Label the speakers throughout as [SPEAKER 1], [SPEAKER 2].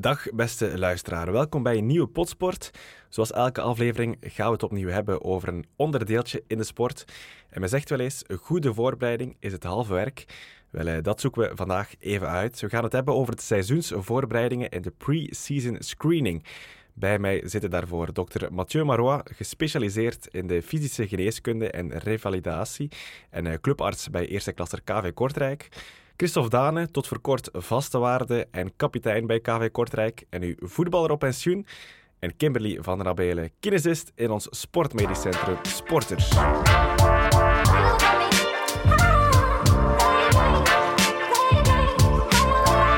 [SPEAKER 1] Dag beste luisteraar, welkom bij een nieuwe Potsport. Zoals elke aflevering gaan we het opnieuw hebben over een onderdeeltje in de sport. En men zegt wel eens, een goede voorbereiding is het halve werk. Wel, eh, dat zoeken we vandaag even uit. We gaan het hebben over de seizoensvoorbereidingen en de pre-season screening. Bij mij zitten daarvoor dokter Mathieu Marois, gespecialiseerd in de fysische geneeskunde en revalidatie en eh, clubarts bij eerste klasser KV Kortrijk. Christophe Dane, tot voor kort vaste waarde en kapitein bij KV Kortrijk en nu voetballer op pensioen. En Kimberly van der Abelen, kinesist in ons sportmedisch centrum Sporters.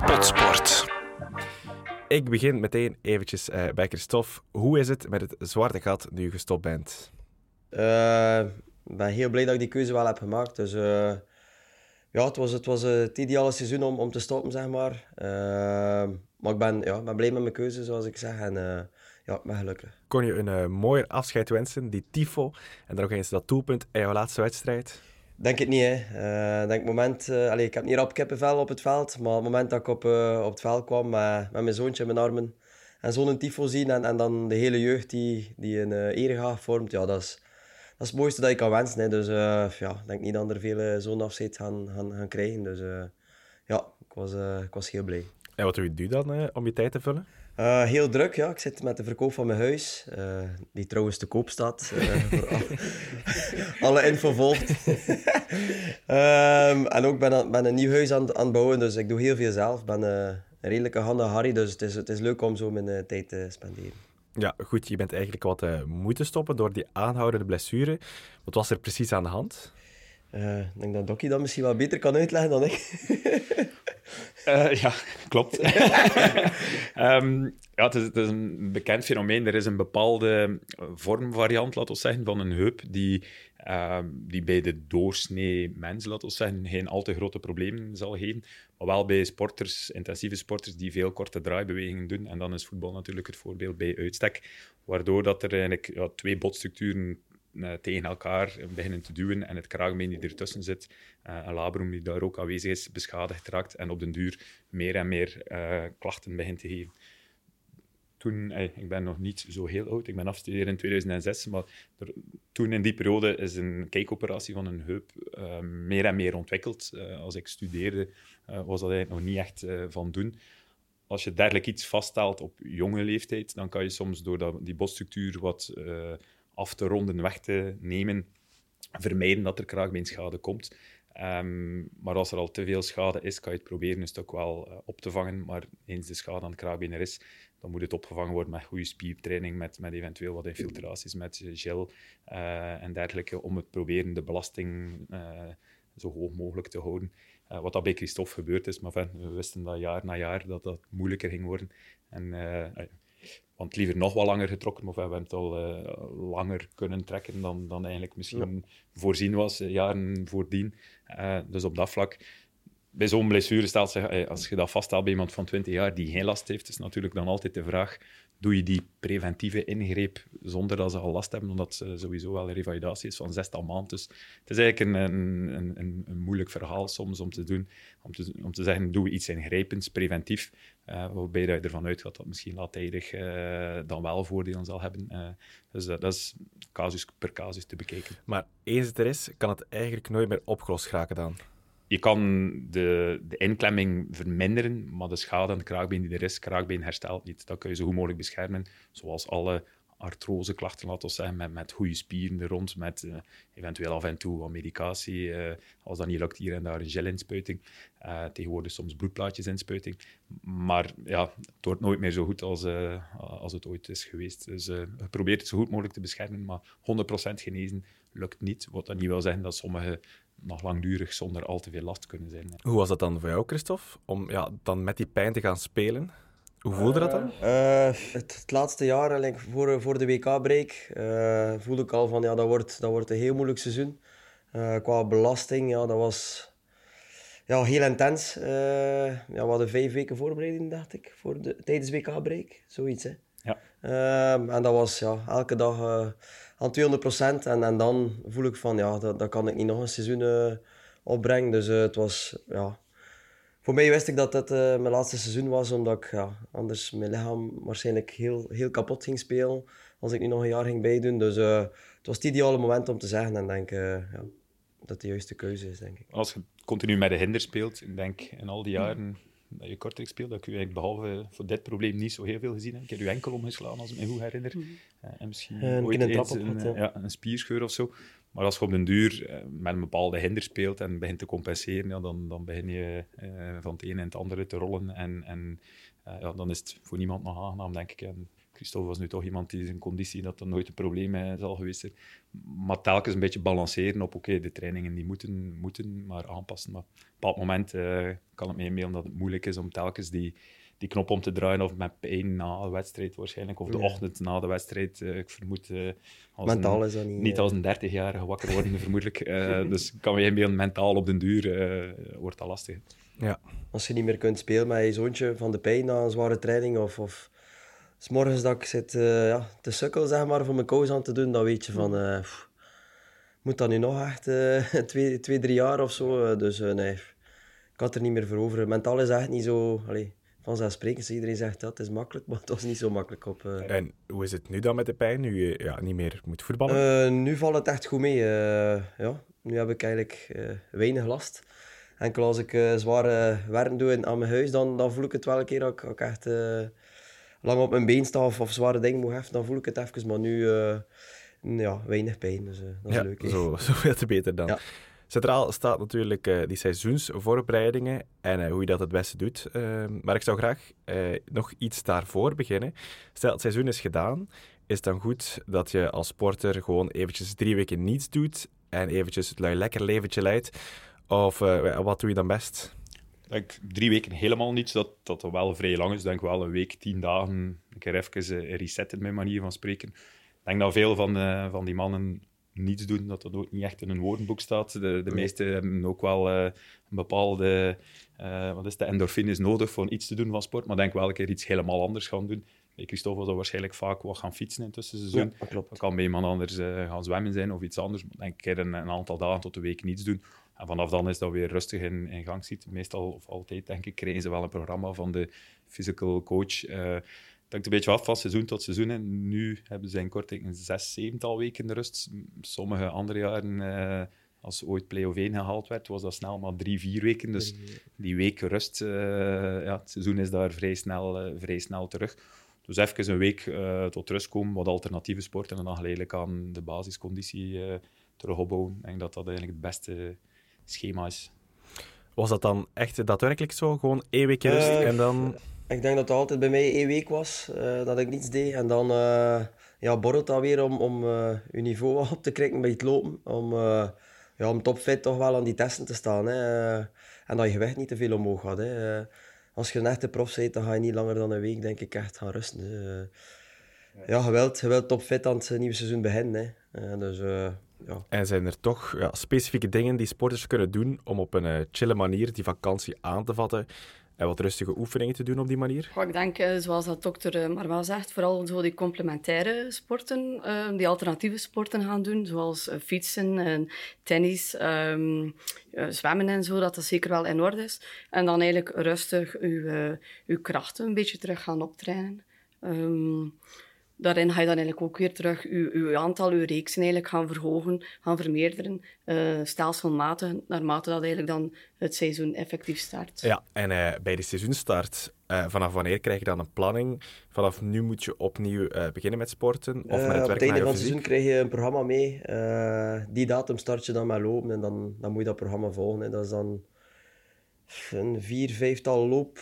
[SPEAKER 1] Potsport. Ik begin meteen eventjes uh, bij Christophe. Hoe is het met het zwarte gat nu je gestopt bent?
[SPEAKER 2] Uh, ik ben heel blij dat ik die keuze wel heb gemaakt. Dus uh, ja, het was het, was het ideale seizoen om, om te stoppen, zeg maar. maar ik ben, ja, ben blij met mijn keuze, zoals ik zeg. En ja, ik ben gelukkig.
[SPEAKER 1] Kon je een mooier afscheid wensen, die tifo, en dan nog eens dat doelpunt in jouw laatste wedstrijd?
[SPEAKER 2] Denk het niet, hè. Uh, denk moment, uh, allez, ik heb niet rap kippenvel op het veld, maar het moment dat ik op, uh, op het veld kwam met, met mijn zoontje in mijn armen en zo'n tifo zien en, en dan de hele jeugd die, die een uh, eregaaf vormt, ja, dat is, is het mooiste dat je kan wensen. Hè. Dus ja, ik denk niet dat er veel zo'n afscheid gaan, gaan, gaan krijgen. Dus ja, ik was, ik was heel blij.
[SPEAKER 1] En wat doe je dan om je tijd te vullen?
[SPEAKER 2] Uh, heel druk, ja. Ik zit met de verkoop van mijn huis, uh, die trouwens te koop staat. Uh, voor alle, alle info volgt. um, en ook ben, ben een nieuw huis aan, aan het bouwen, dus ik doe heel veel zelf. Ik ben een redelijke handen Harry, dus het is, het is leuk om zo mijn tijd te spenderen.
[SPEAKER 1] Ja, goed. Je bent eigenlijk wat moeten stoppen door die aanhoudende blessure. Wat was er precies aan de hand?
[SPEAKER 2] ik denk dat Dokkie dat misschien wat beter kan uitleggen dan ik.
[SPEAKER 3] Uh, ja, klopt. um, ja, het is, het, is, een bekend fenomeen. Er is een bepaalde vormvariant, laten we zeggen, van een heup die, uh, die bij de doorsnee mens, laten we zeggen, geen al te grote problemen zal geven. Maar wel bij sporters, intensieve sporters, die veel korte draaibewegingen doen. En dan is voetbal natuurlijk het voorbeeld bij uitstek. Waardoor dat er eigenlijk ja, twee botstructuren uh, tegen elkaar beginnen te duwen en het kraagbeen die ertussen zit, uh, een labrum die daar ook aanwezig is, beschadigd raakt en op den duur meer en meer uh, klachten begint te geven. Toen, ik ben nog niet zo heel oud, ik ben afgestudeerd in 2006, maar toen in die periode is een kijkoperatie van een heup meer en meer ontwikkeld. als ik studeerde was dat eigenlijk nog niet echt van doen als je dergelijk iets vaststelt op jonge leeftijd, dan kan je soms door dat, die botstructuur wat af te ronden, weg te nemen, vermijden dat er kraakbeenschade komt. Um, maar als er al te veel schade is, kan je het proberen een stuk wel op te vangen. Maar eens de schade aan het kraakbeen er is, dan moet het opgevangen worden met goede spiertraining, met, met eventueel wat infiltraties, met gel uh, en dergelijke, om het proberen de belasting uh, zo hoog mogelijk te houden. wat dat bij Christophe gebeurd is, maar we wisten dat jaar na jaar dat dat moeilijker ging worden. En want liever nog wat langer getrokken, of we hebben het al langer kunnen trekken dan, dan eigenlijk misschien voorzien was, jaren voordien. Dus op dat vlak, bij zo'n blessure stelt zich, als je dat vaststelt bij iemand van 20 jaar die geen last heeft, is natuurlijk dan altijd de vraag, doe je die preventieve ingreep zonder dat ze al last hebben, omdat ze sowieso wel een revalidatie is van zestal maanden. Dus het is eigenlijk een, een, een, een, moeilijk verhaal soms om te doen, om te, om te zeggen, doe iets ingrijpends, preventief, uh, waarbij je ervan uitgaat dat misschien laatijdig uh, dan wel voordelen zal hebben. Dus dat is casus per casus te bekijken.
[SPEAKER 1] Maar eens het er is, kan het eigenlijk nooit meer opgelost raken dan?
[SPEAKER 3] Je kan de, de inklemming verminderen, maar de schade aan de kraakbeen die er is, kraakbeen herstelt niet. Dat kun je zo goed mogelijk beschermen, zoals alle artroseklachten, laten we zeggen, met, met goede spieren er rond, met uh, eventueel af en toe wat medicatie, uh, als dat niet lukt, hier en daar een gelinspuiting, uh, tegenwoordig soms bloedplaatjes inspuiting. Maar ja, het wordt nooit meer zo goed als, als het ooit is geweest. Dus je probeert het zo goed mogelijk te beschermen, maar 100% genezen lukt niet. Wat dat niet wil zeggen dat sommige nog langdurig zonder al te veel last kunnen zijn.
[SPEAKER 1] Hoe was dat dan voor jou, Christophe? Om ja, dan met die pijn te gaan spelen? Hoe voelde dat dan?
[SPEAKER 2] Uh, het, het, laatste jaar, voor, voor de WK-break, uh, voelde ik al van ja, dat wordt, dat wordt een heel moeilijk seizoen. Uh, qua belasting, ja, dat was ja, heel intens. ja, we hadden vijf weken voorbereiding, dacht ik, voor de, tijdens WK-break. Zoiets, hè. Ja. Ehm, en dat was ja, elke dag aan 200 En, en dan voel ik van, ja, dat, dat kan ik niet nog een seizoen uh, opbrengen. Dus uh, het was, ja, voor mij wist ik dat het mijn laatste seizoen was, omdat ik ja, anders mijn lichaam waarschijnlijk heel, heel kapot ging spelen als ik nu nog een jaar ging bijdoen. Dus het was het ideale moment om te zeggen en denk ja, dat de juiste keuze is, denk ik.
[SPEAKER 3] Als je continu met de hinder speelt, ik denk in al die jaren dat je Kortrijk speelt, dat ik u eigenlijk behalve voor dit probleem niet zo heel veel gezien heb. Ik heb u enkel omgeslagen, als ik me goed herinner. Mm en misschien ooit
[SPEAKER 2] een,
[SPEAKER 3] eens een, ja. ja. een spierscheur of zo. Maar als je op den duur uh, met een bepaalde hinder speelt en begint te compenseren, ja, dan, dan begin je uh, van het ene en het andere te rollen. En, en ja, dan is het voor niemand nog aangenaam, denk ik. En Christophe was nu toch iemand die zijn conditie, dat dat nooit een probleem zal geweest zijn. Maar telkens een beetje balanceren op, oké, de trainingen die moeten, moeten maar aanpassen. Maar op een bepaald moment uh, kan het me inbeelden dat het moeilijk is om telkens die, die knop om te draaien, of met pijn na de wedstrijd waarschijnlijk, of de ochtend na de wedstrijd. Uh, ik vermoed... Uh,
[SPEAKER 2] als mentaal een, is dat niet...
[SPEAKER 3] Niet als een 30-jarige wakker worden, vermoedelijk. dus ik kan me inbeelden, mentaal op den duur wordt dat lastig.
[SPEAKER 2] Ja. Als je niet meer kunt spelen met je zoontje van de pijn na een zware training, of... of s morgens dat ik zit uh, ja, te sukkel zeg maar, voor mijn kous aan te doen, dan weet je van... Uh, pff, moet dat nu nog echt uh, twee, twee, drie jaar of zo? dus nee, ik had er niet meer voor over. Mentaal is echt niet zo... Allee, vanzelfsprekend, iedereen zegt dat, het is makkelijk, maar het was niet zo makkelijk op...
[SPEAKER 1] En hoe is het nu dan met de pijn, nu je ja, niet meer moet voetballen?
[SPEAKER 2] nu valt het echt goed mee. ja, nu heb ik eigenlijk weinig last. Enkel als ik zware werk doe aan mijn huis, dan, dan voel ik het wel een keer dat ik, dat ik echt lang op mijn been sta of, zware dingen moet heffen, dan voel ik het even. Maar nu, uh, ja, weinig pijn. Dus uh, dat is
[SPEAKER 1] ja,
[SPEAKER 2] leuk.
[SPEAKER 1] Zo, veel te beter dan. Centraal staat natuurlijk uh, die seizoensvoorbereidingen en hoe je dat het beste doet. Ehm, maar ik zou graag nog iets daarvoor beginnen. Stel, het seizoen is gedaan. Is het dan goed dat je als sporter gewoon eventjes drie weken niets doet en eventjes het lui lekker leventje leidt? Of wat doe je dan best?
[SPEAKER 3] Denk drie weken helemaal niets, dat dat wel vrij lang is. Ik denk wel een week, tien dagen, een keer even uh, resetten, mijn manier van spreken. Ik denk dat veel van, uh, van die mannen niets doen, dat dat ook niet echt in hun woordenboek staat. De, de meesten hebben ook wel uh, een bepaalde wat is de endorfines nodig voor iets te doen van sport, maar denk wel een keer iets helemaal anders gaan doen. Christophe zal waarschijnlijk vaak wat gaan fietsen in het tussenseizoen.
[SPEAKER 2] Ja, dat,
[SPEAKER 3] kan bij iemand anders gaan zwemmen zijn of iets anders. Maar denk ik een, een aantal dagen tot een week niets doen en vanaf dan is dat weer rustig in, in gang ziet. Meestal of altijd, denk ik, krijgen ze wel een programma van de physical coach. Uh, het hangt een beetje af van seizoen tot seizoen. En nu hebben ze in korting een zes, zevental weken de rust. Sommige andere jaren, uh, als ooit play-off 1 gehaald werd, was dat snel maar drie, vier weken. Dus die week rust, uh, ja, het seizoen is daar vrij snel, vrij snel terug. Dus even een week tot rust komen, wat alternatieve sporten en dan geleidelijk aan de basisconditie terug opbouwen. Ik denk dat dat eigenlijk het beste schema's.
[SPEAKER 1] Was dat dan echt daadwerkelijk zo? Gewoon één week rust uh, en dan...
[SPEAKER 2] Ik denk dat het altijd bij mij één week was, uh, dat ik niets deed. En dan uh, ja, borrelt dat weer om, om je niveau op te krijgen bij het lopen. Om, ja, om topfit toch wel aan die testen te staan. Hè. en dat je gewicht niet te veel omhoog gaat. Hè. als je een echte prof bent, dan ga je niet langer dan een week denk ik echt gaan rusten. Hè. Ja, je wilt, je wilt topfit aan het nieuwe seizoen beginnen. Hè. dus ja.
[SPEAKER 1] En zijn er toch ja, specifieke dingen die sporters kunnen doen om op een uh, chille manier die vakantie aan te vatten en wat rustige oefeningen te doen op die manier?
[SPEAKER 4] ik denk, uh, zoals dat dokter uh, Marwa zegt, vooral zo die complementaire sporten, die alternatieve sporten gaan doen, zoals fietsen en tennis, um, zwemmen en zo, dat dat zeker wel in orde is. En dan eigenlijk rustig uw, uw krachten een beetje terug gaan optrainen. Um, daarin ga je dan eigenlijk ook weer terug je, aantal, je reeksen eigenlijk gaan verhogen, gaan vermeerderen, uh, stelselmatig, naarmate dat eigenlijk dan het seizoen effectief start.
[SPEAKER 1] Ja, en uh, bij de seizoenstart, uh, vanaf wanneer krijg je dan een planning? Vanaf nu moet je opnieuw beginnen met sporten of met het werk
[SPEAKER 2] Op het einde van het seizoen krijg je een programma mee. die datum start je dan met lopen en dan, dan moet je dat programma volgen. Hè. Dat is dan een vier, vijftal loop,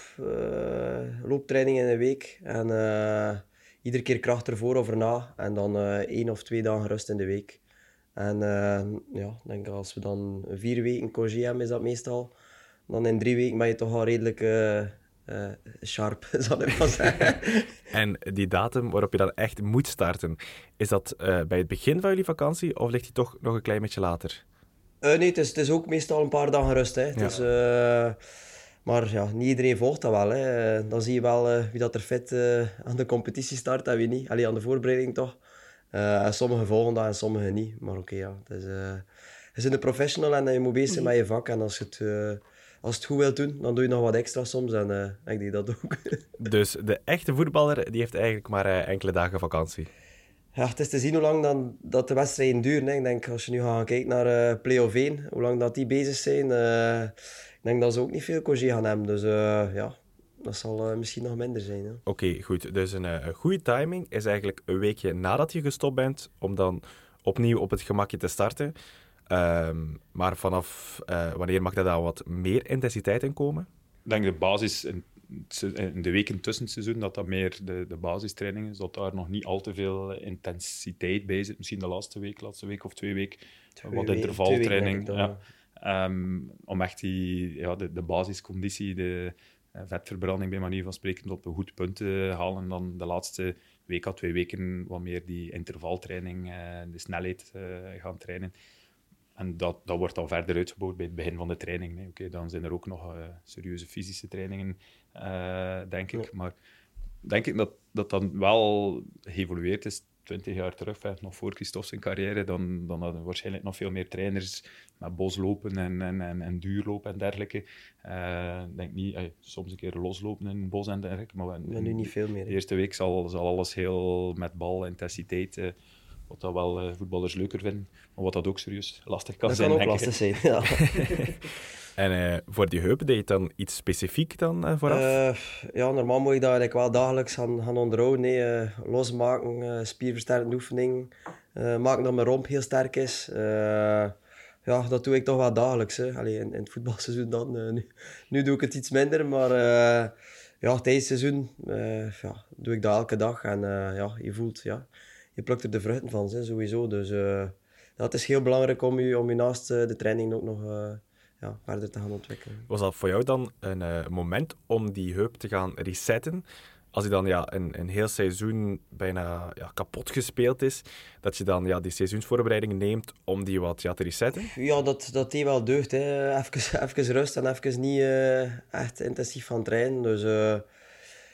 [SPEAKER 2] looptrainingen in een week. En iedere keer kracht ervoor of erna. En dan uh, één of twee dagen rust in de week. En uh, ja, denk als we dan vier weken congé hebben, is dat meestal. Dan in drie weken ben je toch al redelijk uh, sharp, zal ik maar zeggen.
[SPEAKER 1] en die datum waarop je dan echt moet starten, is dat bij het begin van jullie vakantie of ligt die toch nog een klein beetje later?
[SPEAKER 2] nee, het is, het is ook meestal een paar dagen rust. Hè. Het ja. Maar ja, niet iedereen volgt dat wel. Hè. Dan zie je wel uh, wie dat er fit uh, aan de competitie start en wie niet. Alleen aan de voorbereiding toch. Uh, sommigen volgen dat en sommigen niet. Maar oké, okay, ja. Het is, het is een professional en je moet bezig zijn met je vak. En als je het, als het goed wilt doen, dan doe je nog wat extra soms. En uh, ik deed dat ook.
[SPEAKER 1] dus de echte voetballer die heeft eigenlijk maar uh, enkele dagen vakantie.
[SPEAKER 2] Ja, het is te zien hoe lang dan, dat de wedstrijden duren. Hè. Ik denk, als je nu gaat kijken naar uh, play-off 1, hoe lang dat die bezig zijn, denk dat ze ook niet veel congé gaan hebben. Dus ja, dat zal misschien nog minder zijn.
[SPEAKER 1] Oké, goed. Dus een, een goede timing is eigenlijk een weekje nadat je gestopt bent, om dan opnieuw op het gemakje te starten. Ehm, maar vanaf uh, wanneer mag er dan wat meer intensiteit in komen?
[SPEAKER 3] Ik denk de basis in, in de weken tussen het seizoen, dat dat meer de, de basistraining is. Dat daar nog niet al te veel intensiteit bij zit. Misschien de laatste week, laatste week of twee weken. wat intervaltraining. Ja. Um, om echt die, ja, de, de basisconditie, de uh, vetverbranding bij manier van spreken, op een goed punt te halen. En dan de laatste week à twee weken wat meer die intervaltraining, uh, de snelheid gaan trainen. En dat, dat wordt dan verder uitgebouwd bij het begin van de training. Nee. Oké, dan zijn er ook nog uh, serieuze fysische trainingen, denk ik. Maar denk ik dat dat dan wel geëvolueerd is. 20 jaar terug, nog voor Christophe zijn carrière, dan, dan hadden waarschijnlijk nog veel meer trainers met boslopen en, en, en, en duurlopen en dergelijke. Uh, denk niet, soms een keer loslopen in het bos en dergelijke. Maar,
[SPEAKER 2] maar nu niet veel meer.
[SPEAKER 3] De eerste week zal, zal alles heel met bal, intensiteit wat dat wel voetballers leuker vinden, maar wat dat ook serieus lastig kan
[SPEAKER 2] dat
[SPEAKER 3] zijn.
[SPEAKER 2] Dat kan ook lastig zijn, ja.
[SPEAKER 1] en uh, voor die heup, deed je dan iets specifiek dan uh, vooraf?
[SPEAKER 2] ja, normaal moet ik dat eigenlijk wel dagelijks gaan, gaan onderhouden. Nee, losmaken, spierversterkende oefening, maken dat mijn romp heel sterk is. ja, dat doe ik toch wel dagelijks. Hè. In, in het voetbalseizoen dan. nu, nu doe ik het iets minder, maar ja, tijdens seizoen ja, doe ik dat elke dag. En ja, je voelt... Ja, je plukt er de vruchten van, hè, sowieso. Dus dat is heel belangrijk om je, om je naast de training ook nog ja, verder te gaan ontwikkelen.
[SPEAKER 1] Was dat voor jou dan een moment om die heup te gaan resetten? Als hij dan ja, een, een heel seizoen bijna ja, kapot gespeeld is, dat je dan ja, die seizoensvoorbereiding neemt om die wat ja, te resetten?
[SPEAKER 2] Ja, dat, dat die wel deugd. Hè. Even, even rust en even niet echt intensief van trainen. Dus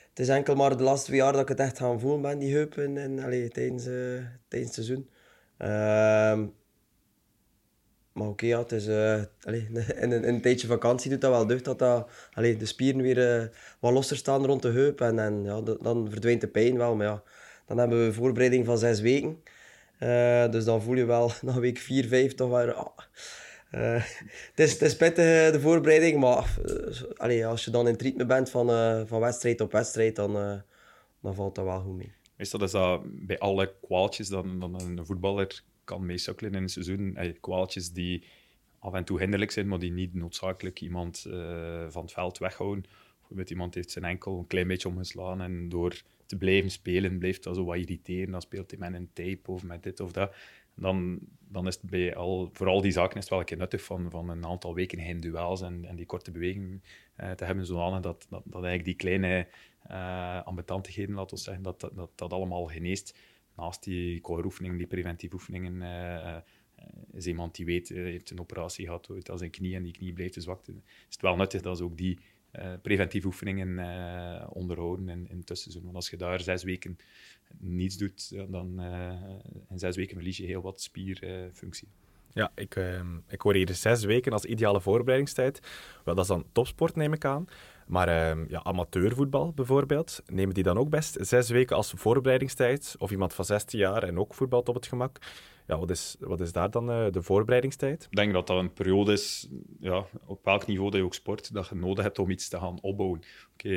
[SPEAKER 2] het is enkel maar de laatste twee jaar dat ik het echt gaan voelen ben, die heupen, en, allee, tijdens, tijdens het seizoen. Maar oké, ja, uh, in, een, tijdje vakantie doet dat wel deugd dat, dat allee, de spieren weer uh, wat losser staan rond de heup. En, en ja, dan verdwijnt de pijn wel. Maar ja, dan hebben we een voorbereiding van zes weken. dus dan voel je wel na week vier, vijf toch wel... Uh, het, is, het is pittig, eh, de voorbereiding, maar allee, als je dan in het bent van, van wedstrijd op wedstrijd, dan, dan valt dat wel goed mee.
[SPEAKER 3] Is dat bij alle kwaaltjes dan, dan een voetballer kan meesukkelen in een seizoen. kwaaltjes die af en toe hinderlijk zijn, maar die niet noodzakelijk iemand van het veld weghouden. Bijvoorbeeld iemand heeft zijn enkel een klein beetje omgeslaan en door te blijven spelen blijft dat zo wat irriteren. Dan speelt hij met een tape of met dit of dat dan, dan is het bij al, vooral die zaken is wel een keer nuttig van, van een aantal weken geen duels en, en die korte bewegingen uh, te hebben, zodanig dat, dat, dat eigenlijk die kleine uh, ambetantigheden, laten we zeggen, dat, dat, dat, dat allemaal geneest. Naast die core-oefeningen, die preventieve oefeningen, uh, is iemand die weet, heeft een operatie gehad ooit aan zijn knie en die knie blijft te zwak. Is het wel nuttig dat ze ook die preventieve oefeningen onderhouden in, in tussenseizoen. Want als je daar zes weken niets doet, dan in zes weken verlies je heel wat spierfunctie.
[SPEAKER 1] ja, ik, uh, ik hoor hier zes weken als ideale voorbereidingstijd. Wel, dat is dan topsport, neem ik aan. Maar uh, ja, amateurvoetbal bijvoorbeeld, nemen die dan ook best zes weken als voorbereidingstijd? Of iemand van 16 jaar en ook voetbalt op het gemak? Ja, wat is, wat is daar dan uh, de voorbereidingstijd?
[SPEAKER 3] Ik denk dat dat een periode is, ja, op welk niveau dat je ook sport, dat je nodig hebt om iets te gaan opbouwen. Oké,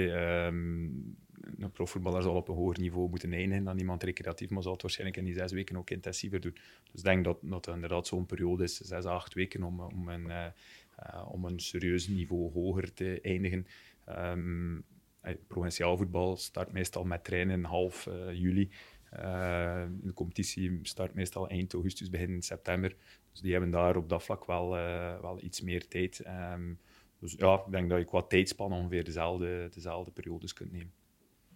[SPEAKER 3] um, een profvoetballer zal op een hoger niveau moeten eindigen dan iemand recreatief, maar zal het waarschijnlijk in die zes weken ook intensiever doen. Dus ik denk dat, dat inderdaad zo'n periode is, zes à acht weken, om, om, een, uh, uh, om een serieus niveau hoger te eindigen. Um, provinciaal voetbal start meestal met trainen half uh, juli. Uh, de competitie start meestal eind augustus, begin september. Dus die hebben daar op dat vlak wel, uh, wel iets meer tijd. Um, dus ja, ik denk dat je qua tijdspan ongeveer dezelfde, dezelfde periodes kunt nemen.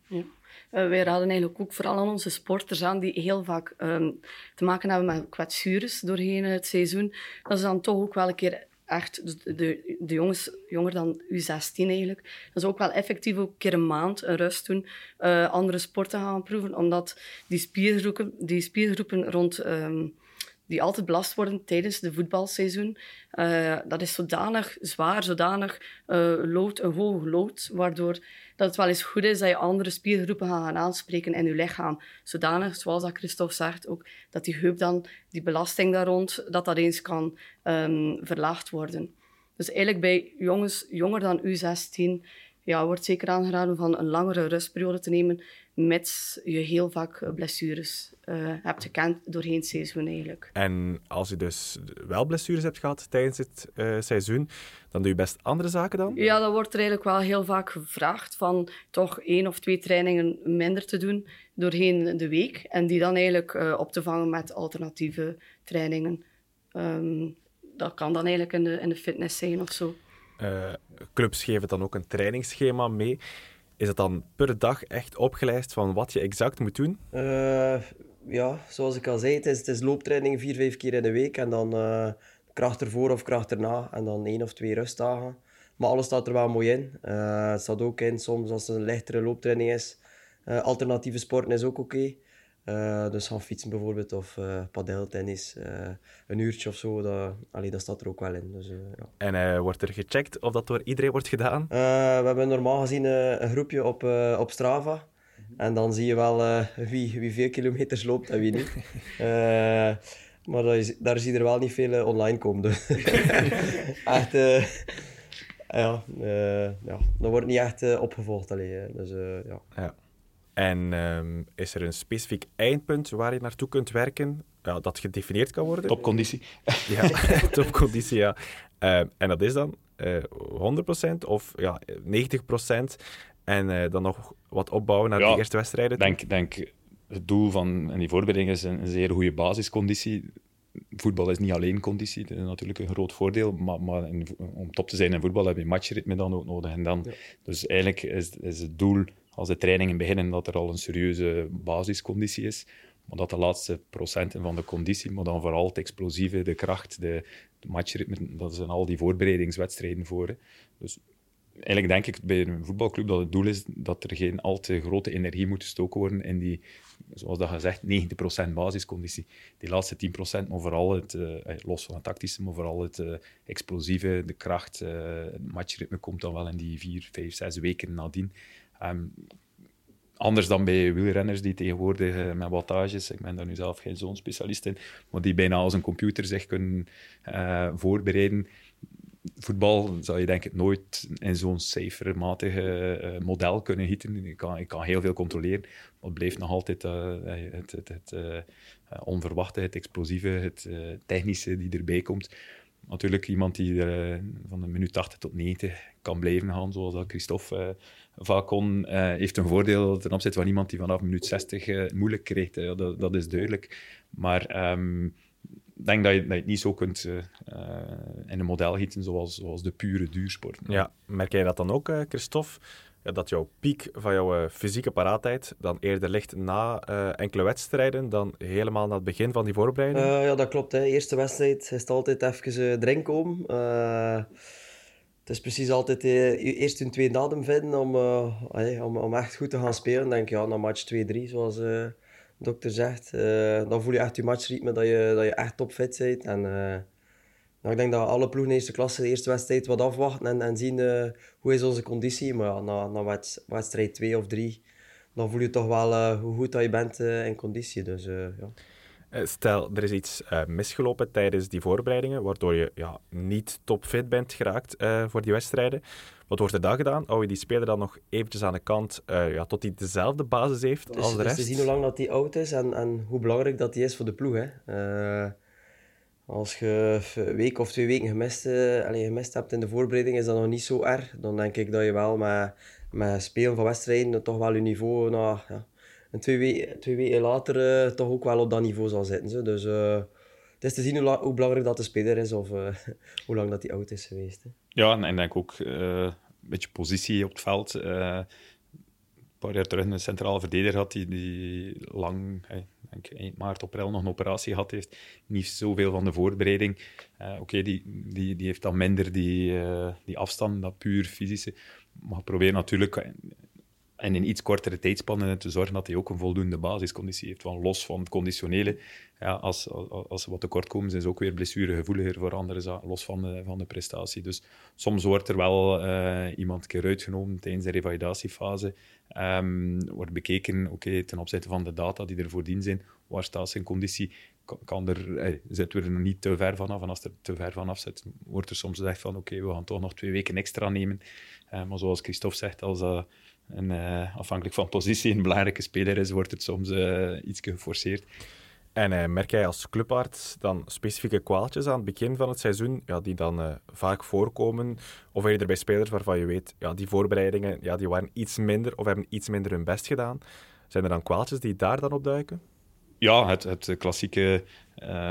[SPEAKER 4] Ja. Uh, wij raden eigenlijk ook vooral aan onze sporters aan die heel vaak te maken hebben met kwetsures doorheen het seizoen. Dat is dan toch ook wel een keer echt, de, de, de jongens jonger dan U16 eigenlijk, dat is ook wel effectief ook een keer een maand een rust doen, uh, andere sporten gaan proeven, omdat die spiergroepen, die spiergroepen rond um, die altijd belast worden tijdens de voetbalseizoen. Uh, dat is zodanig zwaar, zodanig uh, lood, een hoog lood, waardoor dat het wel eens goed is dat je andere spiergroepen gaat gaan aanspreken in je lichaam. Zodanig, zoals dat Christophe zegt, ook dat die heup dan, die belasting daar rond, dat dat eens kan um, verlaagd worden. Dus eigenlijk bij jongens jonger dan U16 ja, wordt zeker aangeraden van een langere rustperiode te nemen, mits je heel vaak blessures uh, hebt gekend doorheen het seizoen eigenlijk.
[SPEAKER 1] En als je dus wel blessures hebt gehad tijdens het uh, seizoen, dan doe je best andere zaken dan?
[SPEAKER 4] Ja, dat wordt er eigenlijk wel heel vaak gevraagd van toch één of twee trainingen minder te doen doorheen de week en die dan eigenlijk uh, op te vangen met alternatieve trainingen. Um, dat kan dan eigenlijk in de, in de fitness zijn of zo.
[SPEAKER 1] Uh, clubs geven dan ook een trainingsschema mee. Is het dan per dag echt opgelijst van wat je exact moet doen?
[SPEAKER 2] Uh, ja, zoals ik al zei, het is, looptraining vier, vijf keer in de week. En dan uh, kracht ervoor of kracht erna. En dan één of twee rustdagen. Maar alles staat er wel mooi in. het staat ook in soms als het een lichtere looptraining is. alternatieve sporten is ook oké. Uh, dus gaan fietsen bijvoorbeeld of uh, padeltennis, uh, een uurtje of zo, dat, allee, dat staat er ook wel in. Dus, ja.
[SPEAKER 1] En wordt er gecheckt of dat door iedereen wordt gedaan?
[SPEAKER 2] we hebben normaal gezien een groepje op, op Strava. En dan zie je wel wie, wie veel kilometers loopt en wie niet. maar is, daar zie je er wel niet veel online komen. Dus. echt, ja, ja, dat wordt niet echt opgevolgd. Allee, dus, ja.
[SPEAKER 1] ja. En um, is er een specifiek eindpunt waar je naartoe kunt werken, ja, dat gedefinieerd kan worden?
[SPEAKER 3] Topconditie.
[SPEAKER 1] Ja, topconditie, ja. Uh, en dat is dan uh, eh, 100% of ja, 90%. En uh, dan nog wat opbouwen naar ja, de eerste wedstrijden?
[SPEAKER 3] Ik denk, denk, het doel van en die voorbereiding is een, een zeer goede basisconditie voetbal is niet alleen conditie, dat is natuurlijk een groot voordeel, maar, maar om top te zijn in voetbal heb je matchritme dan ook nodig. En dan, ja. Dus eigenlijk is, is het doel als de trainingen beginnen, dat er al een serieuze basisconditie is. Maar dat de laatste procenten van de conditie, maar dan vooral het explosieve, de kracht, de, matchritme, dat zijn al die voorbereidingswedstrijden voor. Dus eigenlijk denk ik bij een voetbalclub dat het doel is dat er geen al te grote energie moet gestoken worden in die, zoals dat gezegd, 90% basisconditie. Die laatste 10% maar vooral het, uh, los van het tactische, maar vooral het uh, explosieve, de kracht, het matchritme komt dan wel in die 4, 5, 6 weken nadien. Um, anders dan bij wielrenners die tegenwoordig uh, met wattages, ik ben daar nu zelf geen zo'n specialist in, maar die bijna als een computer zich kunnen uh, voorbereiden. Voetbal zou je denk ik nooit in zo'n cijfermatige uh, model kunnen gieten. Ik kan, ik kan heel veel controleren, maar het blijft nog altijd het, het, het onverwachte, het explosieve, het technische die erbij komt natuurlijk iemand die van de minuut 80 tot 90 kan blijven gaan, zoals dat Christophe Valcon uh, heeft een voordeel ten opzichte van iemand die vanaf minuut 60 uh, eh, moeilijk krijgt. dat, dat, is duidelijk. Maar um, ik denk dat je, dat je het niet zo kunt uh, in een model gieten zoals, zoals de pure duursport.
[SPEAKER 1] Ja, merk jij dat dan ook, Christophe? Dat jouw piek van jouw fysieke paraatheid dan eerder ligt na enkele wedstrijden dan helemaal na het begin van die voorbereiding?
[SPEAKER 2] ja, dat klopt. Hè. Eerste wedstrijd is het altijd even drinken om het is precies altijd uh, eerst een tweede adem vinden om, uh, om, om echt goed te gaan spelen. denk ja, na match 2-3, zoals uh, de dokter zegt, dan voel je echt je matchritme dat je, dat je echt topfit bent. En, nou, ik denk dat alle ploegen in eerste klasse de eerste wedstrijd wat afwachten en, en zien hoe is onze conditie. Maar ja, na, na wedstrijd 2 of 3, dan voel je toch wel hoe goed dat je bent in conditie. Dus, ja.
[SPEAKER 1] Eh, stel, er is iets uh, misgelopen tijdens die voorbereidingen, waardoor je ja, niet topfit bent geraakt uh, voor die wedstrijden. Wat wordt er dan gedaan? Hou je die speler dan nog eventjes aan de kant, ja, tot hij dezelfde basis heeft
[SPEAKER 2] dus,
[SPEAKER 1] als de rest?
[SPEAKER 2] Dus te zien hoe lang dat hij oud is en, en hoe belangrijk dat hij is voor de ploeg. Hè. als je een week of twee weken gemist, allez, gemist hebt in de voorbereiding, is dat nog niet zo erg. Dan denk ik dat je wel met, met spelen van wedstrijden toch wel je niveau naar... Ja, en twee, weken, twee weken later uh, toch ook wel op dat niveau zal zitten. Zo. Dus uh, het is te zien hoe, belangrijk dat de speler is of uh, hoe lang dat hij oud is geweest. Hè.
[SPEAKER 3] Ja, en ik denk ook een beetje positie op het veld. een paar jaar terug een centrale verdediger had die, die lang, denk eind maart, april, nog een operatie gehad heeft. Niet zoveel van de voorbereiding. Oké, die, die, die heeft dan minder die, die afstand, dat puur fysische. Maar probeer natuurlijk en in iets kortere tijdspannen te zorgen dat hij ook een voldoende basisconditie heeft. Los van het conditionele, ja, als, als, ze wat tekort komen, zijn ze ook weer blessuregevoeliger voor andere los van de, van de prestatie. Dus soms wordt er wel uh, iemand keer uitgenomen tijdens de revalidatiefase. Um, wordt bekeken, oké, ten opzichte van de data die er voordien zijn, waar staat zijn conditie? Kan, er, hey, zitten we er niet te ver vanaf? En als er te ver vanaf zit, wordt er soms gezegd van oké, we gaan toch nog twee weken extra nemen. Uh, maar zoals Christophe zegt, als dat en uh, afhankelijk van positie een belangrijke speler is, wordt het soms uh, iets geforceerd.
[SPEAKER 1] En uh, merk jij als clubarts dan specifieke kwaaltjes aan het begin van het seizoen, ja, die dan vaak voorkomen? Of er bij spelers waarvan je weet, ja, die voorbereidingen ja, die waren iets minder of hebben iets minder hun best gedaan? Zijn er dan kwaaltjes die daar dan op duiken?
[SPEAKER 3] Ja, het, het klassieke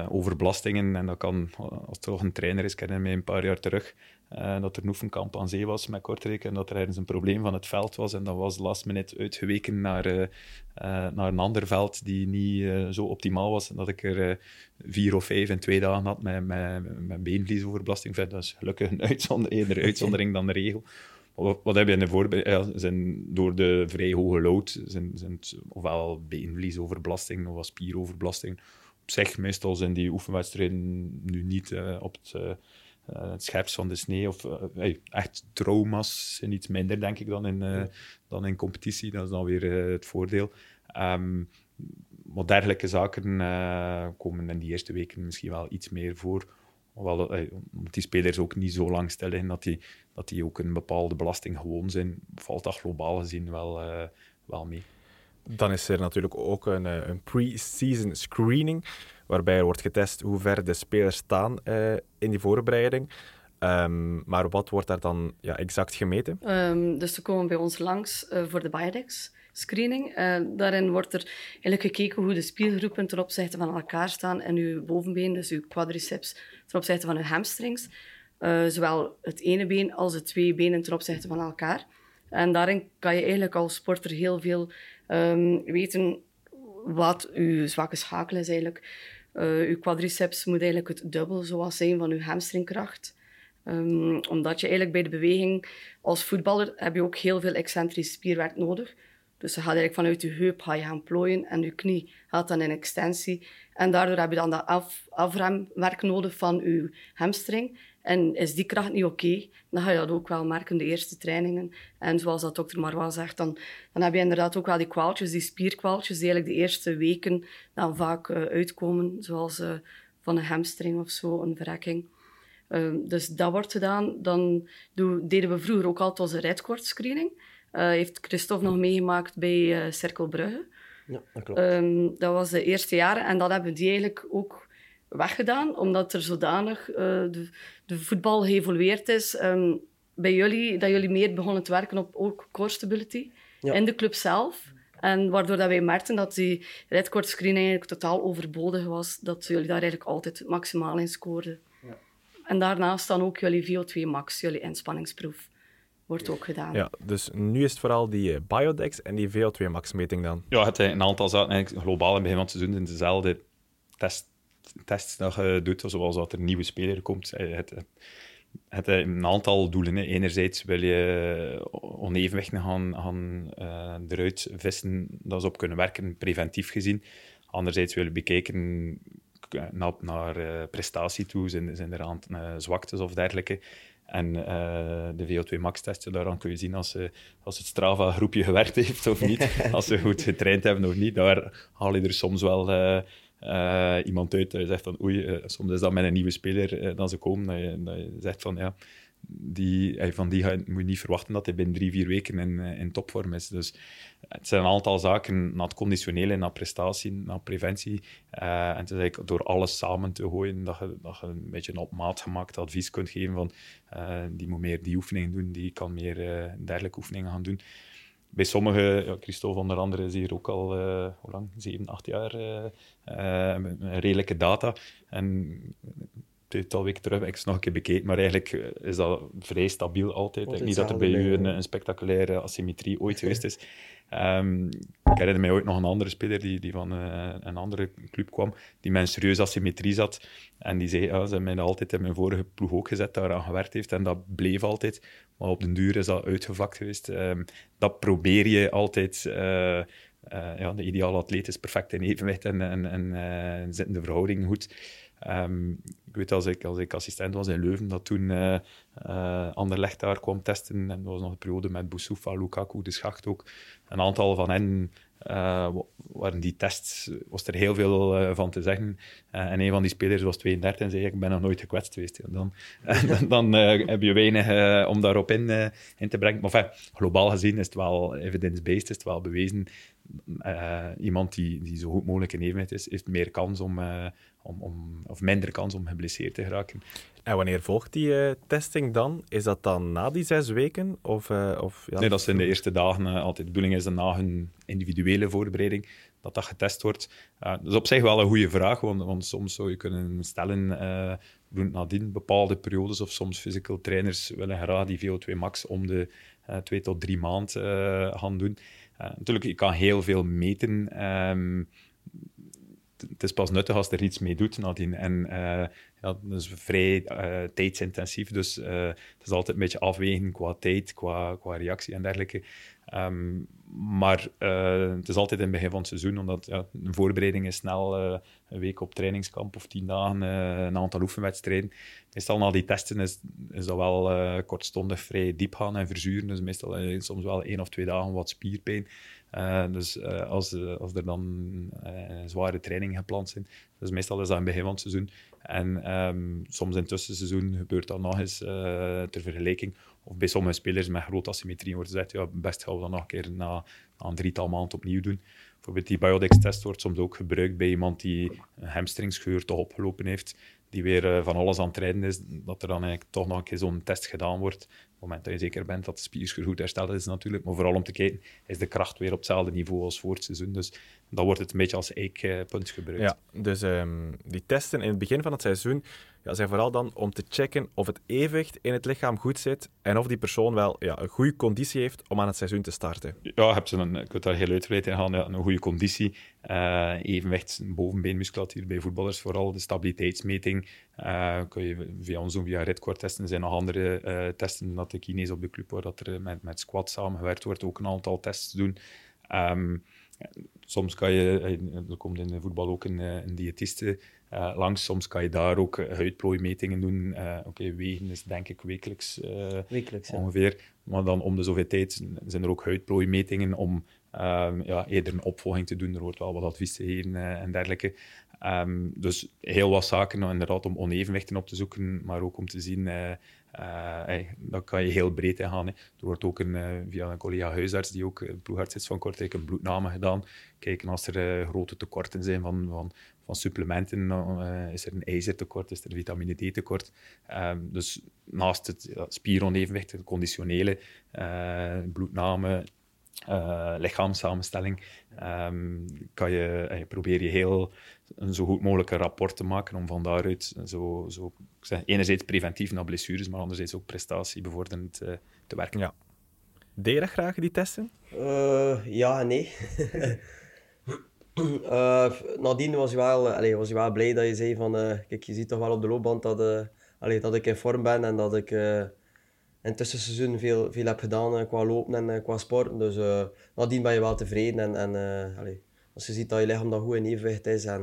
[SPEAKER 3] overbelastingen. En dat kan, als het toch een trainer is, kennen mij een paar jaar terug, uh, dat er een oefenkamp aan zee was met Kortrijk en dat er ergens een probleem van het veld was. En dat was last minute uitgeweken naar, uh, uh, naar een ander veld die niet zo optimaal was. En dat ik er vier of vijf in twee dagen had met, met, met beenvliesoverbelasting. Dat is gelukkig een uitzondering, eerder uitzondering dan de regel. Wat, wat heb je in de voorbeeld? Ja, zijn door de vrij hoge lood zijn, zijn het ofwel beenvliesoverbelasting of spieroverbelasting. Op zich, meestal zijn die oefenwedstrijden nu niet op het uh, het scherpst van de snee. Of uh, echt trauma's zijn iets minder, denk ik, dan in, uh, dan in competitie. Dat is dan weer het voordeel. Um, maar dergelijke zaken komen in die eerste weken misschien wel iets meer voor. Hoewel, omdat die spelers ook niet zo lang stil liggen, dat die, dat die ook een bepaalde belasting gewoon zijn, valt dat globaal gezien wel, wel mee.
[SPEAKER 1] Dan is er natuurlijk ook een, een pre-season screening waarbij er wordt getest hoe ver de spelers staan uh, in die voorbereiding. Um, maar wat wordt daar dan ja, exact gemeten?
[SPEAKER 4] Um, dus ze komen bij ons langs uh, voor de Biodex screening. Uh, daarin wordt er eigenlijk gekeken hoe de spiergroepen ten opzichte van elkaar staan en uw bovenbeen, dus uw quadriceps, ten opzichte van uw hamstrings. zowel het ene been als de twee benen ten opzichte van elkaar. En daarin kan je eigenlijk als sporter heel veel um, weten wat uw zwakke schakel is eigenlijk. Uh, uw quadriceps moet eigenlijk het dubbel zoals zijn van uw hamstringkracht. Um, omdat je eigenlijk bij de beweging als voetballer heb je ook heel veel excentrisch spierwerk nodig. Dus je gaat eigenlijk vanuit je heup ga je gaan plooien en je knie gaat dan in extensie. En daardoor heb je dan dat af, afremwerk nodig van je hamstring. En is die kracht niet oké, dan ga je dat ook wel merken de eerste trainingen. En zoals dat dokter Marwa zegt, dan, dan heb je inderdaad ook wel die kwaaltjes, die spierkwaaltjes, die eigenlijk de eerste weken dan vaak uh, uitkomen, zoals uh, van een hamstring of zo, een verrekking. Uh, dus dat wordt gedaan. Dan deden we vroeger ook altijd onze redcord screening. Uh, heeft Christophe nog meegemaakt bij Cirkel Brugge.
[SPEAKER 2] Ja, dat klopt.
[SPEAKER 4] Um, dat was de eerste jaren en dat hebben die eigenlijk ook weggedaan, omdat er zodanig uh, de, de, voetbal geëvolueerd is. Um, bij jullie, dat jullie meer begonnen te werken op ook core stability ja. in de club zelf. En waardoor dat wij merkten dat die redcord screening eigenlijk totaal overbodig was, dat jullie daar eigenlijk altijd maximaal in scoorden. Ja. En daarnaast dan ook jullie VO2 max, jullie inspanningsproef. Wordt ook gedaan.
[SPEAKER 1] Ja, dus nu is het vooral die uh, Biodex en die VO2 max meting dan?
[SPEAKER 3] Ja, het een aantal zaken, eigenlijk globaal in het begin van het seizoen zijn dezelfde test tests dat je doet, zoals dat er een nieuwe speler komt. Eh, het, het, een aantal doelen. Hè. Enerzijds wil je onevenwichten gaan, gaan uh, eruit vissen, dat ze op kunnen werken, preventief gezien. Anderzijds wil je bekijken naar, naar uh, prestatie toe, zijn, zijn er aan uh, zwaktes of dergelijke. En uh, de VO2 max-testen, daaraan kun je zien als, als het Strava-groepje gewerkt heeft of niet. als ze goed getraind hebben of niet. Daar haal je er soms wel uh, iemand uit dat je zegt van oei, uh, soms is dat met een nieuwe speler uh, dat ze komen, dat je, dat je zegt van ja, die, van die moet je niet verwachten dat hij binnen drie, vier weken in, in topvorm is. Dus het zijn een aantal zaken naar het conditionele, naar prestatie, naar preventie. en het is eigenlijk door alles samen te gooien dat je, dat je een beetje een op maat gemaakt advies kunt geven van die moet meer die oefeningen doen, die kan meer dergelijke oefeningen gaan doen bij sommigen, ja, Christophe onder andere is hier ook al, uh, hoe lang? 7, 8 jaar, uh, uh, redelijke data. En tweetal weken terug heb ik het nog een keer bekeken, maar eigenlijk is dat vrij stabiel altijd. altijd niet dat er bij u een, een, spectaculaire asymmetrie ooit geweest is. Um, Ik herinner mij ooit nog een andere speler die, die van uh, een andere club kwam, die met een serieuze asymmetrie zat. En die zei, ja, ze hebben mij altijd in mijn vorige ploeg ook gezet, daaraan gewerkt heeft. En dat bleef altijd. Maar op den duur is dat uitgevlakt geweest. Um, dat probeer je altijd... Uh, uh, ja, de ideale atleet is perfect in evenwicht en, en, en uh, zitten de verhoudingen goed. Um, ik weet als ik, als ik assistent was in Leuven, dat toen uh, uh, Anderlecht daar kwam testen. En dat was nog een periode met Boussoufa, Lukaku, de Schacht ook. Een aantal van hen waren die tests, was er heel veel van te zeggen. En een van die spelers was 32 en zei: Ik ben nog nooit gekwetst geweest. Dan, dan heb je weinig om daarop in, in te brengen. Maar enfin, globaal gezien is het wel evidence-based, is het wel bewezen. iemand die, die zo goed mogelijk in evenwicht is, heeft meer kans om, om, om, of minder kans om geblesseerd te geraken.
[SPEAKER 1] En wanneer volgt die uh, testing dan? Is dat dan na die zes weken? Of, uh, of,
[SPEAKER 3] ja, nee, dat zijn de eerste dagen. Uh, altijd de bedoeling is dat na hun individuele voorbereiding dat dat getest wordt. dat is op zich wel een goede vraag, want, want soms zou je kunnen stellen, nadien bepaalde periodes of soms physical trainers willen graag die VO2 max om de twee tot drie maanden gaan doen. natuurlijk, je kan heel veel meten. Um, het is pas nuttig als er iets mee doet nadien. En uh, ja, dat is vrij uh, tijdsintensief, dus uh, het is altijd een beetje afwegen qua tijd, qua, qua reactie en dergelijke. Um, maar het is altijd in het begin van het seizoen, omdat ja, een voorbereiding is snel een week op trainingskamp of tien dagen, een aantal oefenwedstrijden. Meestal na die testen is, is dat wel kortstondig vrij diep gaan en verzuren, dus meestal soms wel één of twee dagen wat spierpijn. Uh, dus uh, als, er dan zware trainingen gepland zijn, dus meestal is dat in het begin van het seizoen. En um, soms in het tussenseizoen gebeurt dat nog eens ter vergelijking. Of bij sommige spelers met grote asymmetrie wordt gezegd, ja, best gaan we dat nog een keer na, een drietal maanden opnieuw doen. Bijvoorbeeld die Biodex-test wordt soms ook gebruikt bij iemand die een hamstringscheur toch opgelopen heeft, die weer van alles aan het rijden is, dat er dan eigenlijk toch nog een keer zo'n test gedaan wordt moment dat je zeker bent dat de spierscheur goed hersteld is natuurlijk. Maar vooral om te kijken, is de kracht weer op hetzelfde niveau als voor het seizoen. Dus dan wordt het een beetje als eikpunt gebruikt.
[SPEAKER 1] Ja, dus um, die testen in het begin van het seizoen ja, zijn vooral dan om te checken of het evenwicht in het lichaam goed zit en of die persoon wel ja, een goede conditie heeft om aan het seizoen te starten.
[SPEAKER 3] Ja, heb ze een, ik wil daar heel uitgebreid in gaan. Ja, een goede conditie, uh, evenwicht, bovenbeenmusculatuur bij voetballers vooral, de stabiliteitsmeting. Uh, kun je via ons via redcore testen. Er zijn nog andere uh, testen dat de kines op de club, waar dat er met, met squat samengewerkt wordt, ook een aantal tests doen. Um, soms kan je, er komt in de voetbal ook een, een diëtiste uh, langs. Soms kan je daar ook uh, huidplooimetingen doen. Uh, Oké, okay, wegen is denk ik wekelijks,
[SPEAKER 2] wekelijks
[SPEAKER 3] ongeveer. Maar dan om de zoveel tijd zijn er ook huidplooimetingen om um, ja, eerder een opvolging te doen. Er wordt wel wat advies gegeven en dergelijke. Um, dus heel wat zaken nou, inderdaad om onevenwichten op te zoeken, maar ook om te zien uh, hey, dan kan je heel breed in gaan. Hè. Er wordt ook een, uh, via een collega huisarts, die ook ploegarts is van Kortrijk, een bloedname gedaan. Kijken als er uh, grote tekorten zijn van, van, van supplementen. is er een ijzertekort, is er een vitamine D tekort. Um, dus naast het ja, spieronevenwicht, het conditionele, bloedname, uh, lichaamssamenstelling, um, kan je, uh, probeer je heel een zo goed mogelijke rapport te maken om van daaruit zo, zo ik zeg, enerzijds preventief naar blessures, maar anderzijds ook prestatiebevorderend uh, te werken.
[SPEAKER 1] Ja. Deed je dat graag, die testen?
[SPEAKER 2] ja en nee. nadien was je, wel, allee, was je wel blij dat je zei van, kijk, je ziet toch wel op de loopband dat, allee, dat ik in vorm ben en dat ik in tussenseizoen veel, veel heb gedaan uh, qua lopen en uh, qua sport. Dus uh, nadien ben je wel tevreden. En, en als je ziet dat je lichaam dan goed in evenwicht is, en,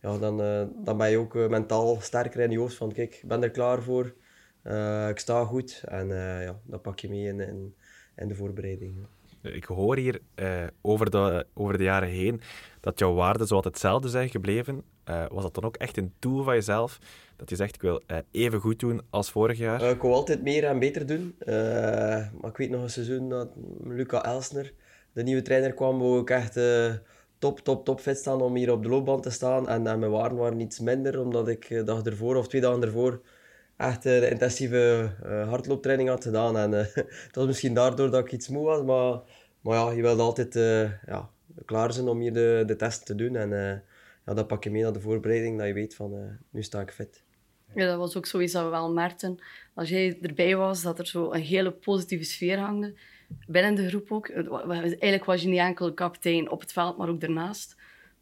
[SPEAKER 2] ja, dan, dan ben je ook mentaal sterker in je hoofd. Van kijk, ik ben er klaar voor, ik sta goed. En ja, dat pak je mee in, in, in de voorbereiding.
[SPEAKER 1] Ik hoor hier over, de, over de jaren heen dat jouw waarden hetzelfde zijn gebleven. was dat dan ook echt een doel van jezelf? dat je zegt, ik wil uh, even goed doen als vorig jaar?
[SPEAKER 2] Ik wil altijd meer en beter doen. Maar ik weet nog een seizoen dat Luca Elsner, de nieuwe trainer, kwam, wou ik echt top, top, top fit staan om hier op de loopband te staan. En, en mijn waarden waren iets minder, omdat ik dag ervoor of twee dagen ervoor echt de intensieve hardlooptraining had gedaan. En het was misschien daardoor dat ik iets moe was, maar, maar ja, je wilde altijd ja, klaar zijn om hier de, de test te doen. En ja, dat pak je mee naar de voorbereiding, dat je weet van nu sta ik fit.
[SPEAKER 4] Ja, dat was ook we wel merkten. Als jij erbij was, dat er zo een hele positieve sfeer hangde. binnen de groep ook. Eigenlijk was je niet enkel kapitein op het veld, maar ook daarnaast.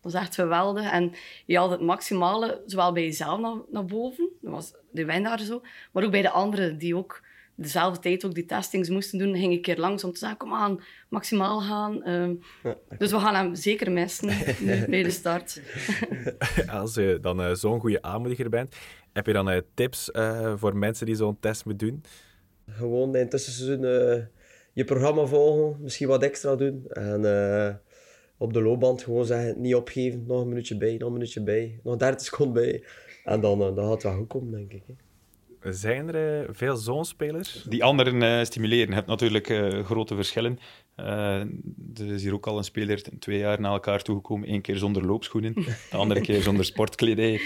[SPEAKER 4] Dat was echt geweldig. En je had het maximale, zowel bij jezelf naar, naar boven, dat was de winnaar zo, maar ook bij de anderen die ook dezelfde tijd ook die testings moesten doen, ging ik een keer langs om te zeggen, kom aan, maximaal gaan. Uh, dus we gaan hem zeker missen bij de start.
[SPEAKER 1] Als je dan uh, zo'n goede aanmoediger bent, heb je dan uh, tips uh, voor mensen die zo'n test moeten doen?
[SPEAKER 2] Gewoon in het tussenseizoen je programma volgen, misschien wat extra doen. En op de loopband gewoon zeggen, niet opgeven, nog een minuutje bij, nog een minuutje bij, nog 30 seconden bij. En dan, dan gaat het wel goed komen, denk ik. Hè.
[SPEAKER 1] Zijn er uh, veel zo'n spelers?
[SPEAKER 3] Die anderen uh, stimuleren. Je hebt natuurlijk uh, grote verschillen. er is hier ook al een speler twee jaar na elkaar toegekomen. Eén keer zonder loopschoenen, de andere keer zonder sportkledij.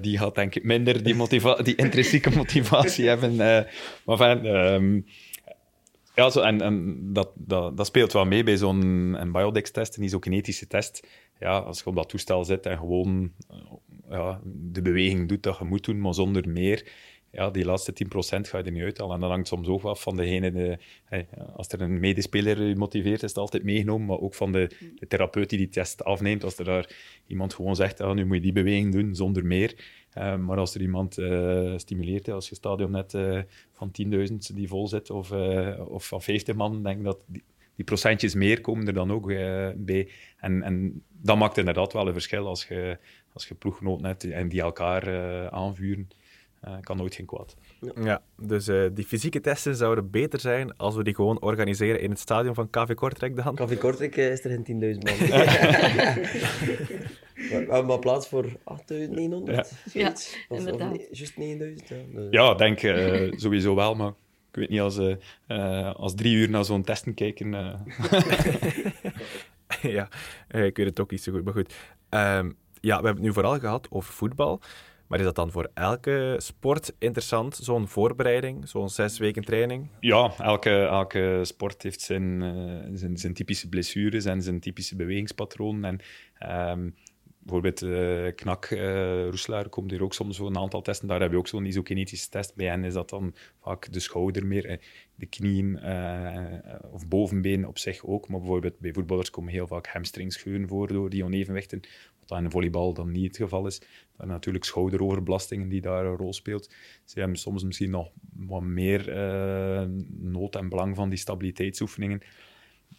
[SPEAKER 3] die gaat denk ik minder die, motiva die intrinsieke motivatie hebben. maar fijn, um, ja, zo, en, en dat, dat, speelt wel mee bij zo'n biodex-test, een isokinetische test. Ja, als je op dat toestel zit en gewoon ja, de beweging doet dat je moet doen, maar zonder meer ja, die laatste 10% ga je er niet uithalen. En dat hangt soms ook af van degene... De, als er een medespeler motiveert, is het altijd meegenomen. Maar ook van de, therapeut die die test afneemt. Als er daar iemand gewoon zegt, ah, nu moet je die beweging doen, zonder meer. Uh, maar als er iemand uh, stimuleert, als je stadion net van 10.000 die vol zit, of, of van 50 man, denk dat die, die, procentjes meer komen er dan ook bij. En, en dat maakt inderdaad wel een verschil als je, als je ploeggenoten hebt en die elkaar aanvuren. Uh, kan nooit geen kwaad.
[SPEAKER 1] Ja, dus uh, die fysieke testen zouden beter zijn als we die gewoon organiseren in het stadion van KV Kortrijk dan?
[SPEAKER 2] KV Kortrijk uh, is er geen 10.000 man. we hebben maar plaats voor 8.900.
[SPEAKER 4] Ja, ja of, inderdaad.
[SPEAKER 2] Of, juist 9.000. Ja,
[SPEAKER 3] ja denk sowieso wel, maar ik weet niet, als, als drie uur naar zo'n testen kijken...
[SPEAKER 1] ja, ik weet het ook niet zo goed, maar goed. Um, ja, we hebben het nu vooral gehad over voetbal. Maar is dat dan voor elke sport interessant, zo'n voorbereiding, zo'n zes weken training?
[SPEAKER 3] Ja, elke, elke sport heeft zijn, uh, zijn, zijn, typische blessures en zijn typische bewegingspatronen. En um, bijvoorbeeld uh, Knak, uh, komt hier ook soms een aantal testen. Daar heb je ook zo'n isokinetische test. Bij hen is dat dan vaak de schouder meer, de knieën of bovenbeen op zich ook. Maar bijvoorbeeld bij voetballers komen heel vaak hamstringscheuren voor door die onevenwichten. Wat in volleybal dan niet het geval is. Natuurlijk schouderoverbelastingen die daar een rol speelt. Ze hebben soms misschien nog wat meer nood en belang van die stabiliteitsoefeningen.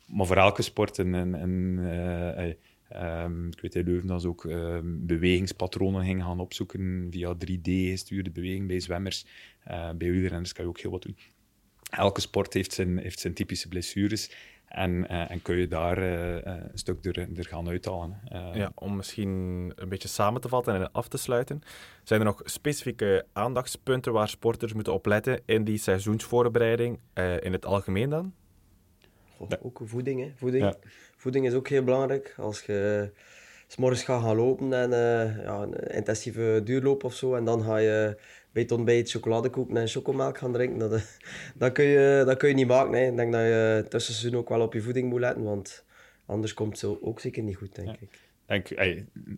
[SPEAKER 3] Maar voor elke sport en, en, en Um, ik weet dat Leuven dan ook um, bewegingspatronen ging gaan opzoeken via 3D-gestuurde beweging bij zwemmers. Uh, bij wielrenners kan je ook heel wat doen. Elke sport heeft zijn, heeft zijn typische blessures. En, uh, en kun je daar uh, een stuk er, er gaan uithalen.
[SPEAKER 1] ja, om misschien een beetje samen te vatten en af te sluiten. Zijn er nog specifieke aandachtspunten waar sporters moeten opletten in die seizoensvoorbereiding, in het algemeen dan?
[SPEAKER 2] Ook voeding, hè. Voeding. voeding is ook heel belangrijk. Als je s morgens gaat gaan lopen en uh, ja, een intensieve duurloop of zo, en dan ga je bij het ontbijt chocoladekoeken en chocomelk gaan drinken, dat, dat, kun, je, dat kun je niet maken. Hè. Ik denk dat je tussen seizoen ook wel op je voeding moet letten, want anders komt het ook zeker niet goed, denk ik
[SPEAKER 3] denk,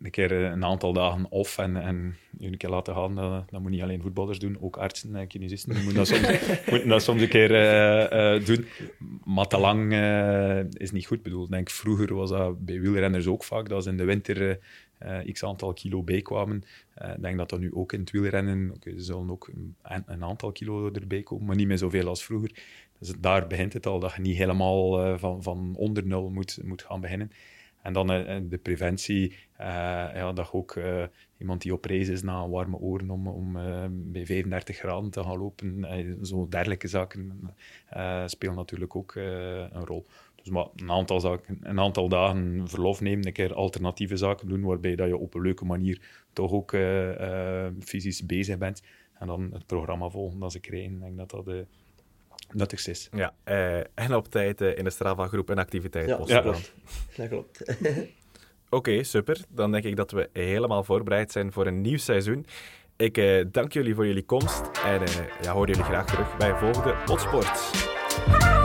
[SPEAKER 3] een keer eh, een aantal dagen off en, en je een keer laten gaan, dat, dat moet niet alleen voetballers doen, ook artsen en kinesisten moeten dat soms, moeten dat soms een keer uh, uh, doen. Maar te lang is niet goed. bedoeld. denk, vroeger was dat bij wielrenners ook vaak, dat ze in de winter x aantal kilo bijkwamen. Ik denk dat dat nu ook in het wielrennen, okay, ze zullen ook een, een, aantal kilo erbij komen, maar niet meer zoveel als vroeger. Dus daar begint het al, dat je niet helemaal van, van onder nul moet, moet gaan beginnen. En dan uh, de preventie, uh, ja, dat ook uh, iemand die op reis is na warme oren om, om bij 35 graden te gaan lopen, zo dergelijke zaken spelen natuurlijk ook een rol. Dus maar een aantal, zaken, een aantal dagen verlof nemen, een keer alternatieve zaken doen, waarbij dat je op een leuke manier toch ook fysisch bezig bent. En dan het programma volgen dat ze krijgen. Ik denk dat dat nuttigste is.
[SPEAKER 1] Ja, uh, en op tijd uh, in de Strava-groep en activiteit
[SPEAKER 2] ja, ja, dat klopt.
[SPEAKER 1] Oké, okay, super. Dan denk ik dat we helemaal voorbereid zijn voor een nieuw seizoen. Ik uh, dank jullie voor jullie komst en ja, hoor jullie graag terug bij volgende Hotsport.